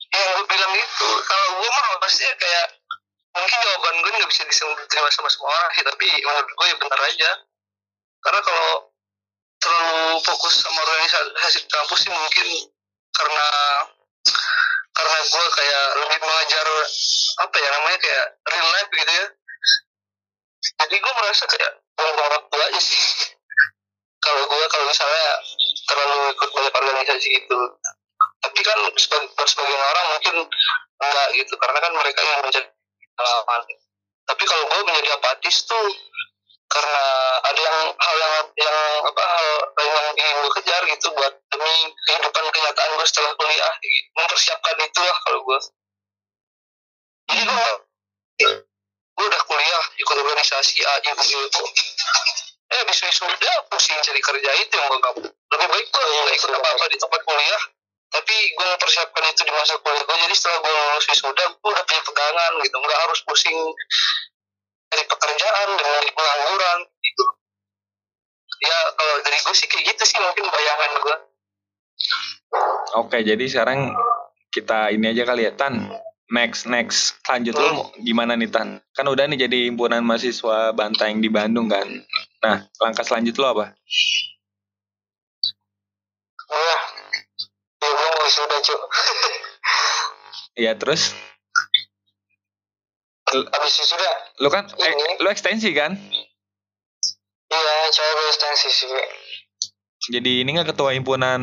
yang gue bilang itu kalau gue mah maksudnya kayak mungkin jawaban gue nggak bisa diterima sama semua orang sih tapi menurut gue ya benar aja. Karena kalau terlalu fokus sama organisasi di kampus sih mungkin karena karena gue kayak lebih mengajar apa ya namanya kayak real life gitu ya. Jadi gue merasa kayak buang-buang waktu aja sih. Kalau gue kalau misalnya terlalu ikut banyak organisasi gitu. Tapi kan sebagai, sebagian orang mungkin enggak gitu karena kan mereka yang mencari pengalaman. Tapi kalau gue menjadi apatis tuh karena ada yang hal yang yang apa hal yang ingin gue kejar gitu buat demi kehidupan kenyataan gue setelah kuliah gitu. mempersiapkan itulah kalau gue jadi gue gue udah kuliah ikut organisasi A ibu ibu eh habis wisuda pusing cari kerja itu yang gue gabut lebih baik gue nggak ikut apa apa di tempat kuliah. Tapi gue mempersiapkan itu di masa kuliah gue jadi setelah gue lulus wisuda gue udah punya pegangan gitu. Nggak harus pusing cari pekerjaan dengan pengangguran gitu ya kalau dari gue sih kayak gitu sih mungkin bayangan gue Oke, jadi sekarang kita ini aja kali ya, Tan. Next, next. Lanjut lu mau gimana nih, Tan? Kan udah nih jadi himpunan mahasiswa Banteng di Bandung kan. Nah, langkah selanjut lo apa? gue ya gue mau wisuda cu Ya terus, habis wisuda lu kan, eh, Ini. lu ekstensi kan? iya coba gue ekstensi sih. Jadi ini nggak ketua himpunan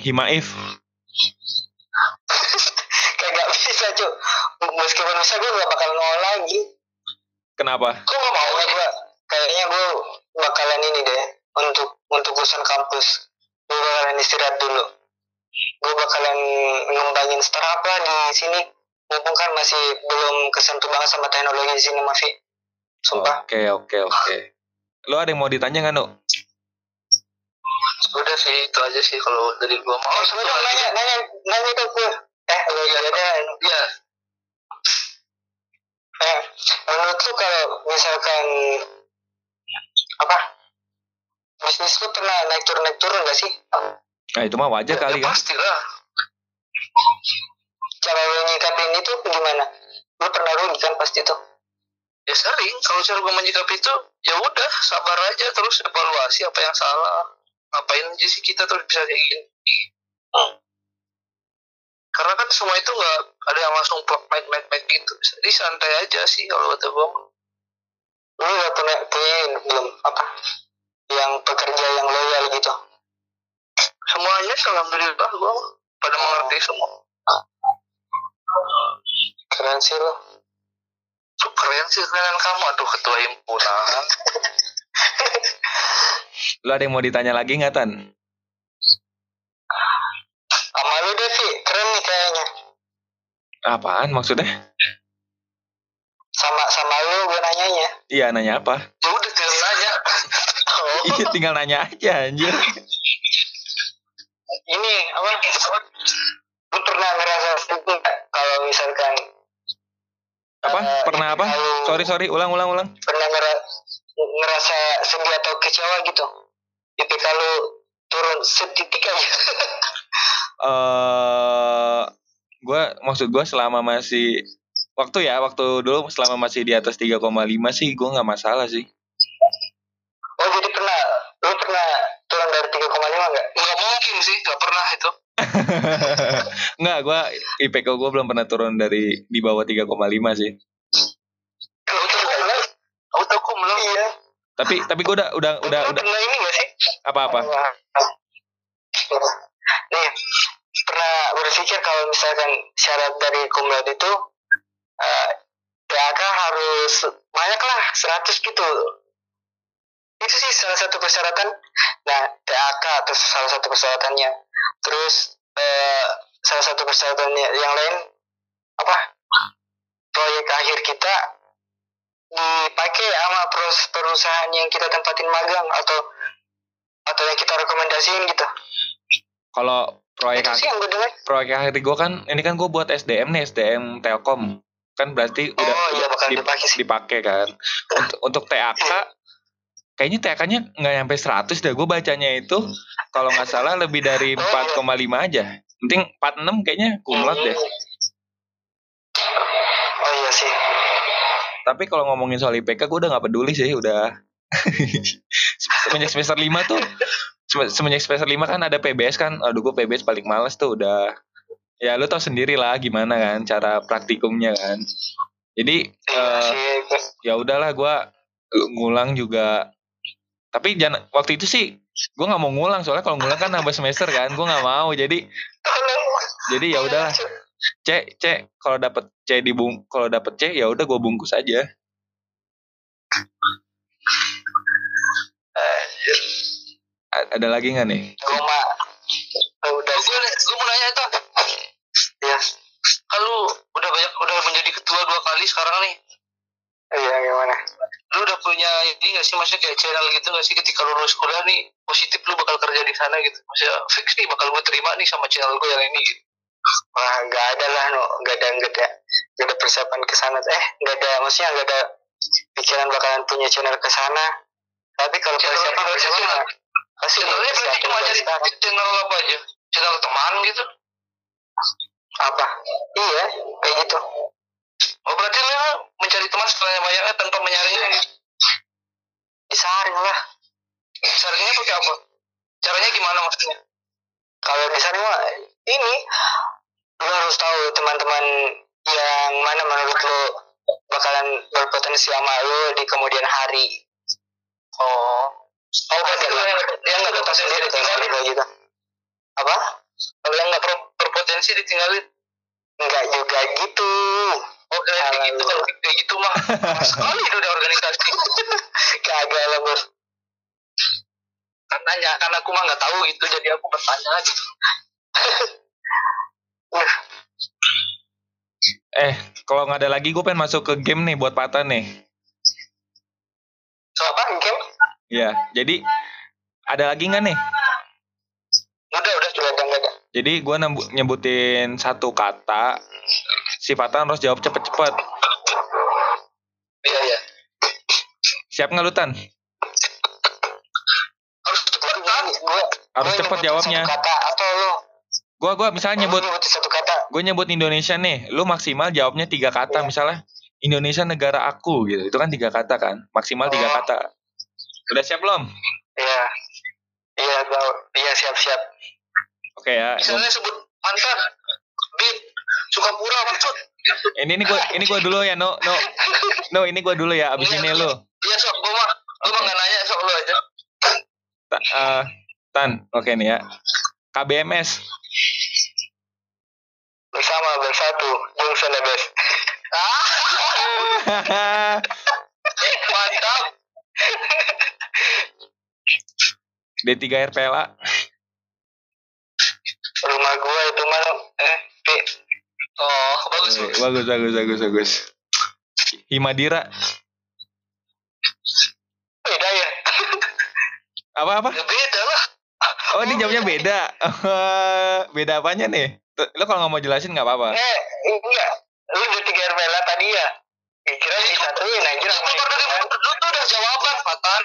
Himaif? kayak gak bisa cu meskipun bisa gue gak bakal nol lagi Kenapa? Kok gak mau ya gue? Kayaknya gue bakalan ini deh untuk untuk urusan kampus. Gue bakalan istirahat dulu. gue bakalan ngembangin startup lah di sini mumpung kan masih belum kesentuh banget sama teknologi di sini Mafi. Sumpah. Oke oke oke. Lo ada yang mau ditanya nggak, No? udah sih itu aja sih kalau dari gua mau. Oh sebentar nanya nanya nanya ke gue eh lo ya ada ya eh menurut lu kalau misalkan apa? Bisnis lu pernah naik turun naik turun gak sih? Nah itu mah wajar ya, kali ya kan. pasti lah cara lu nyikapin itu gimana? Lu pernah rugi kan pasti tuh ya sering. Kalau cara gue menyikapi itu ya udah sabar aja terus evaluasi apa yang salah. Ngapain aja sih kita terus bisa kayak gini? Karena kan semua itu nggak ada yang langsung plug mic mic mic gitu. Jadi santai aja sih kalau kata gue lu gak punya punya ini belum? Apa? Yang pekerja yang loyal gitu? Semuanya alhamdulillah gue pada mengerti semua keren sih Tuh, keren sih keren kamu aduh ketua himpunan Lo ada yang mau ditanya lagi nggak Tan? sama lu Devi keren nih kayaknya Apaan maksudnya? sama sama lu gue nanyanya Iya nanya apa? ya udah tinggal nanya oh, Iya tinggal nanya aja anjir. ini apa Sorry sorry ulang ulang ulang. pernah ngera- ngerasa sedih atau kecewa gitu IPK lu turun setitik aja eh gue maksud gue selama masih waktu ya waktu dulu selama masih di atas 3,5 sih gue nggak masalah sih. oh jadi pernah lu pernah turun dari 3,5 nggak nggak mungkin sih nggak pernah itu Nggak, gue IPK gue belum pernah turun dari di bawah 3,5 sih. kalau itu belum auto kum belum iya Ah. Tapi tapi gue udah udah udah udah pernah ini gak sih? Apa apa? nih pernah berpikir kalau misalkan syarat dari kumlot itu PAK harus banyak lah 100 gitu. Itu sih salah satu persyaratan. Nah PAK atau salah satu persyaratannya. Terus eh, salah satu persyaratannya yang lain apa? Proyek akhir kita dipakai sama pros- perusahaan yang kita tempatin magang atau atau yang kita rekomendasiin gitu. Kalau proyek itu sih yang gue dengar. proyek akhir gue kan ini kan gue buat SDM nih SDM Telkom. Kan berarti udah oh iya bakal dip- dipakai sih. dipakai kan. Untuk untuk TAK kayaknya TAK-nya nggak nyampe 100 deh gue bacanya itu. Kalau nggak salah lebih dari 4,5 aja. Penting 46 kayaknya kumlot deh. Oh iya sih tapi kalau ngomongin soal IPK gue udah nggak peduli sih udah. Semenjak semester 5 tuh sem- semenjak semester 5 kan ada PBS kan. Aduh gue PBS paling males tuh udah. Ya lu tau sendiri lah gimana kan cara praktikumnya kan. Jadi sih ya udahlah gue ngulang juga. Tapi jangan waktu itu sih gue nggak mau ngulang. Soalnya kalau ngulang kan nambah semester kan gue nggak mau. Jadi jadi ya udahlah C C kalau dapet C di bung kalau dapet C ya udah gue bungkus aja. A- ada lagi nggak nih? Gue mah oh, udah sih gue gue mau nanya itu. Ya lu udah banyak udah menjadi ketua dua kali sekarang nih. Iya gimana? Lu udah punya ini gak sih maksudnya kayak channel gitu gak sih ketika lu lulus kuliah nih positif lu bakal kerja di sana gitu. Maksudnya fix nih bakal gue terima nih sama channel gue yang ini gitu. Wah nggak ada lah no. Nggak ada nggak ada. Nggak ada persiapan ke sana. Eh nggak ada maksudnya nggak ada pikiran bakalan punya channel ke sana. Tapi kalau Channel persiapan apa? persiapan Channel- mah pasti channelnya berarti cuma dari channel apa aja? Channel teman gitu? Apa? Iya kayak gitu. Oh berarti lu mencari teman sebanyak banyaknya tanpa menyaringnya gitu disaring lah. Saringnya pakai apa? Caranya gimana maksudnya? Kalau di sana mah ini lu harus tahu teman-teman yang mana menurut lu bakalan berpotensi sama lu di kemudian hari. Oh. Oh berarti lu yang yang nggak tahu sendiri kalau kayak gitu apa? Kalau yang nggak berpotensi ditinggalin. Nggak juga gitu. Oh kayak gitu kalau kayak gitu mah. Lama sekali itu udah organisasi. Kagak lah bos. Kan nanya karena aku mah nggak tahu gitu jadi aku bertanya gitu Eh, kalau nggak ada lagi gue pengen masuk ke game nih buat Patan nih. So apa game? Ya, jadi ada lagi nggak nih? Udah udah sudah ada. Jadi gue nyebutin satu kata, si Patan harus jawab cepet-cepet. Iya iya. Siap nggak lu Tan? Harus cepat? Gue Harus cepet jawabnya. Kata? Gue gua misalnya nyebut, Lu satu kata. gue nyebut Indonesia nih, lu maksimal jawabnya tiga kata misalnya. Indonesia negara aku gitu, itu kan tiga kata kan, maksimal tiga Oh. kata. Udah siap belum? Iya. Iya tahu. Iya siap siap. Oke ya. Misalnya sebut mantan, bib, Sukapura, maksud. Ini ini gue ini gua dulu ya, no no no ini gue dulu ya. Abis ini lu. Iya sok, gue mah, gue mah nggak nanya sok lu aja. Ta- eh, Tan, oke nih ya. KBMS. Bersama bersatu. The best. Mantap. D3 RPLA. Rumah gua itu mah eh Pi. Oh, bagus bagus. Bagus bagus bagus bagus. Himadira. Beda ya. Apa apa? Ya beda. Oh ini jawabnya beda. beda apanya nih? Lo kalau nggak mau jelasin nggak apa-apa. Eh enggak. Lu udah tiga RPLA tadi ya. Ya, Kira disatuin anjir Itu sama keluar dari lu tuh udah jawaban, Fatan.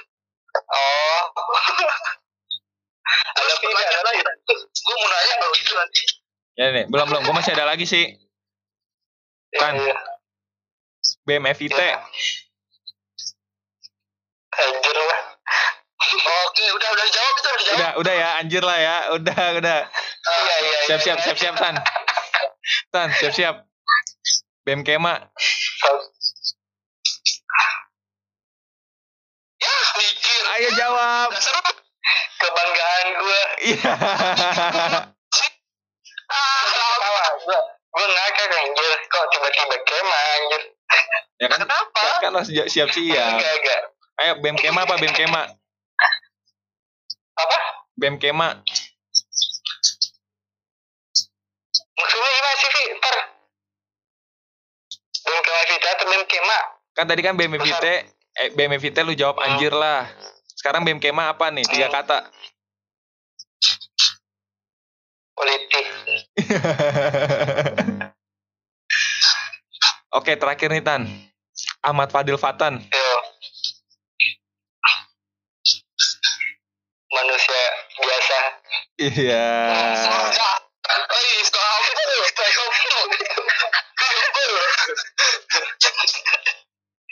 Oh. Ada Tapi lagi ada lagi. Gue mau nanya baru itu nanti. Ya nih, belum belum. Gue masih ada lagi sih. Kan. Iya. BMFIT. Anjir lah. Oke, udah udah dijawab itu udah dijawab. Udah udah ya, anjir lah ya. Udah udah. Iya iya. Siap iya, siap iya. siap siap Tan. Tan siap siap. BM Kema. Ya, mikir. Ayo jawab. Kebanggaan gua. Iya. Ah, gua ngakak anjir. Kok tiba-tiba kema anjir. ya kan Kenapa? kan, kan harus siap siap. Enggak enggak. Ayo BM Kema apa BM Kema? Apa? BM Kema. Maksudnya gimana sih, Vi? Ntar. Bem kema Vita atau bem kema? Kan tadi kan BMFIT, eh, BMFIT lu jawab anjir lah. Sekarang BM Kema apa nih? Tiga kata. Politik. Oke, terakhir nih Tan. Ahmad Fadil Fatan. Yo. Iya.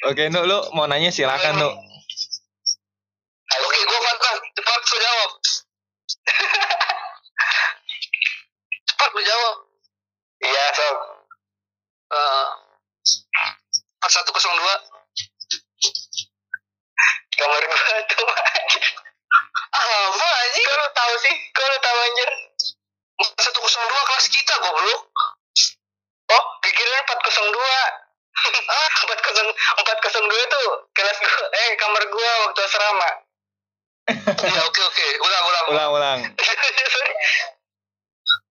Oke, Nu, lu mau nanya silakan, Nu. Oke, gue Fatan. Cepat lu jawab. Cepat lu jawab. Iya, sob. Eh, 4102 Kok lu tahu sih? Kok lu tahu anjir? 4102 kelas kita goblok Oh, pikiran 402. ah, 40 402 tuh kelas gua eh kamar gua waktu asrama. iya oke oke ulang ulang Ulang, ulang. sorry.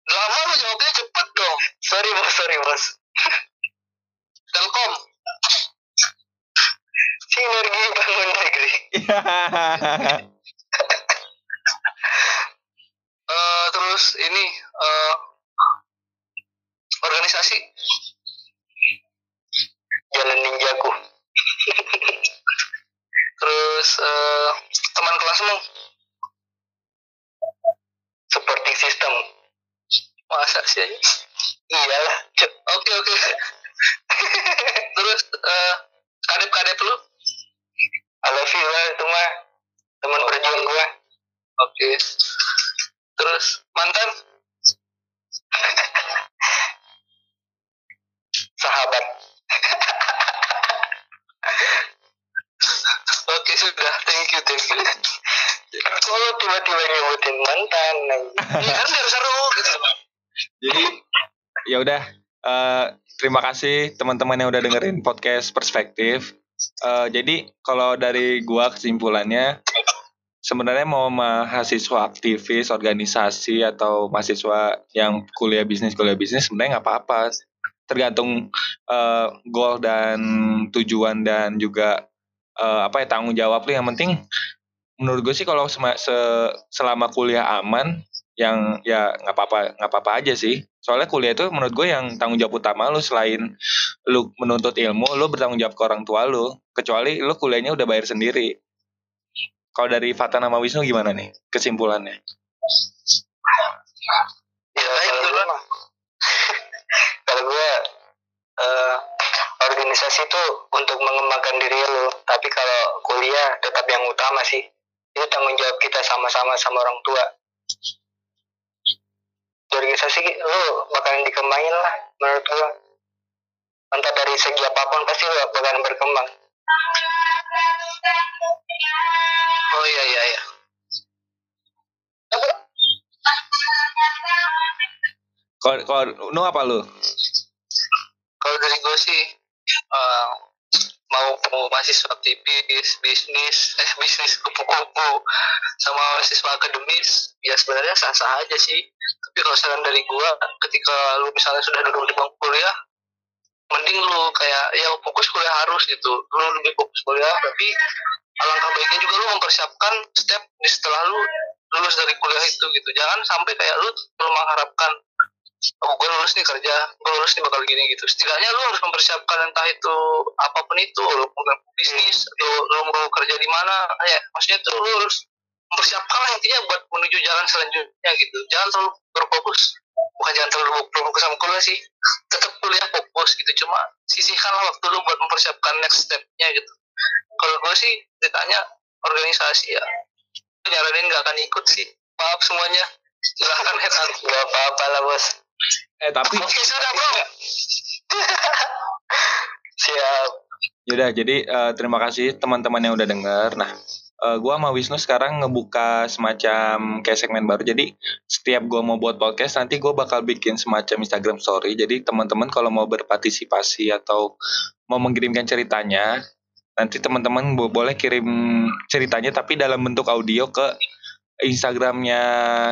lama lu jawabnya cepet dong sorry bos, sorry bos. telkom Sinergi bangun negeri. Eh, terus ini eh, organisasi Jalan ninjaku. terus eh, teman kelasmu Supporting system. masa sih? Iyalah, oke oke terus eh, kadep kadep lu I love you lah itu mah teman berjuang gua. oke terus mantan Sahabat. oke sudah thank you thank you lu tiba-tiba nyebutin mantan? ya kan biar seru gitu Jadi ya udah eh, terima kasih teman-teman yang udah dengerin podcast perspektif. Eh, jadi kalau dari gua kesimpulannya sebenarnya mau mahasiswa aktivis organisasi atau mahasiswa yang kuliah bisnis kuliah bisnis sebenarnya nggak apa-apa. Tergantung uh, goal dan tujuan dan juga uh, apa ya tanggung jawab yang penting menurut gue sih kalau se selama kuliah aman yang ya nggak apa-apa nggak apa-apa aja sih. Soalnya kuliah itu menurut gue yang tanggung jawab utama lu. Selain lu menuntut ilmu lu bertanggung jawab ke orang tua lu. Kecuali lu kuliahnya udah bayar sendiri kalau dari Fata nama Wisnu gimana nih kesimpulannya? Ya itu lah. kalau gue uh, organisasi itu untuk mengembangkan diri lo, tapi kalau kuliah tetap yang utama sih. Itu tanggung jawab kita sama-sama sama orang tua. Di organisasi lo bakalan dikembangin lah menurut gue. Entah dari segi apa pun pasti lo bakalan berkembang. Oh iya iya iya. Kalau kalau nu apa lu? Kalau dari gue sih uh, mau mahasiswa aktivis bisnis eh bisnis kupu-kupu sama mahasiswa akademis ya sebenarnya sah-sah aja sih. Tapi kalau saran dari gue ketika lu misalnya sudah duduk di bangku kuliah mending lu kayak ya fokus kuliah harus gitu. Lu lebih fokus kuliah tapi alangkah baiknya juga lu mempersiapkan step di setelah lu lulus dari kuliah itu gitu. Jangan sampai kayak lu perlu mengharapkan oh gue lulus nih kerja gue lulus nih bakal gini gitu. Setidaknya lu harus mempersiapkan entah itu apa pun itu lu mau bisnis atau lu mau kerja di mana ya maksudnya tuh lu harus mempersiapkan lah intinya buat menuju jalan selanjutnya gitu. Jangan terlalu berfokus bukan jangan terlalu berfokus sama kuliah sih. Tetap kuliah fokus gitu. Cuma sisihkanlah waktu lu buat mempersiapkan next stepnya gitu. Kalau gue sih ditanya organisasi ya nyaranin nggak akan ikut sih. Maaf semuanya. Silahkan head. Nggak apa-apa lah bos. Eh tapi oke sudah bro. Siap. Yaudah, jadi uh, terima kasih teman-teman yang udah denger. Nah, uh, gua sama Wisnu sekarang ngebuka semacam kayak segmen baru. Jadi setiap gua mau buat podcast nanti gua bakal bikin semacam Instagram story. Jadi teman-teman kalau mau berpartisipasi atau mau mengirimkan ceritanya, nanti teman-teman boleh kirim ceritanya tapi dalam bentuk audio ke Instagramnya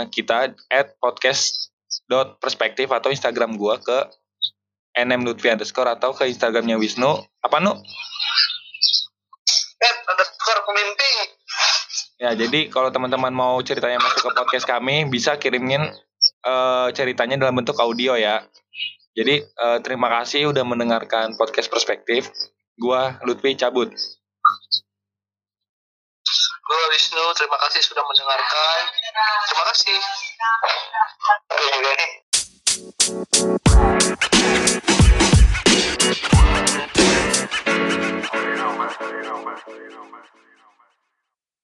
kita at podcast dot perspektif atau Instagram gua ke nm lutfi underscore atau ke Instagramnya Wisnu apa nu? At underscore pemimpin. Ya, jadi kalau teman-teman mau ceritanya masuk ke podcast kami, bisa kirimin uh, ceritanya dalam bentuk audio ya. Jadi uh, terima kasih udah mendengarkan podcast perspektif. Gua Lutfi cabut. Gua Wisnu, terima kasih sudah mendengarkan. Terima kasih. Aku juga nih. You know, man. You know, man. You know, man.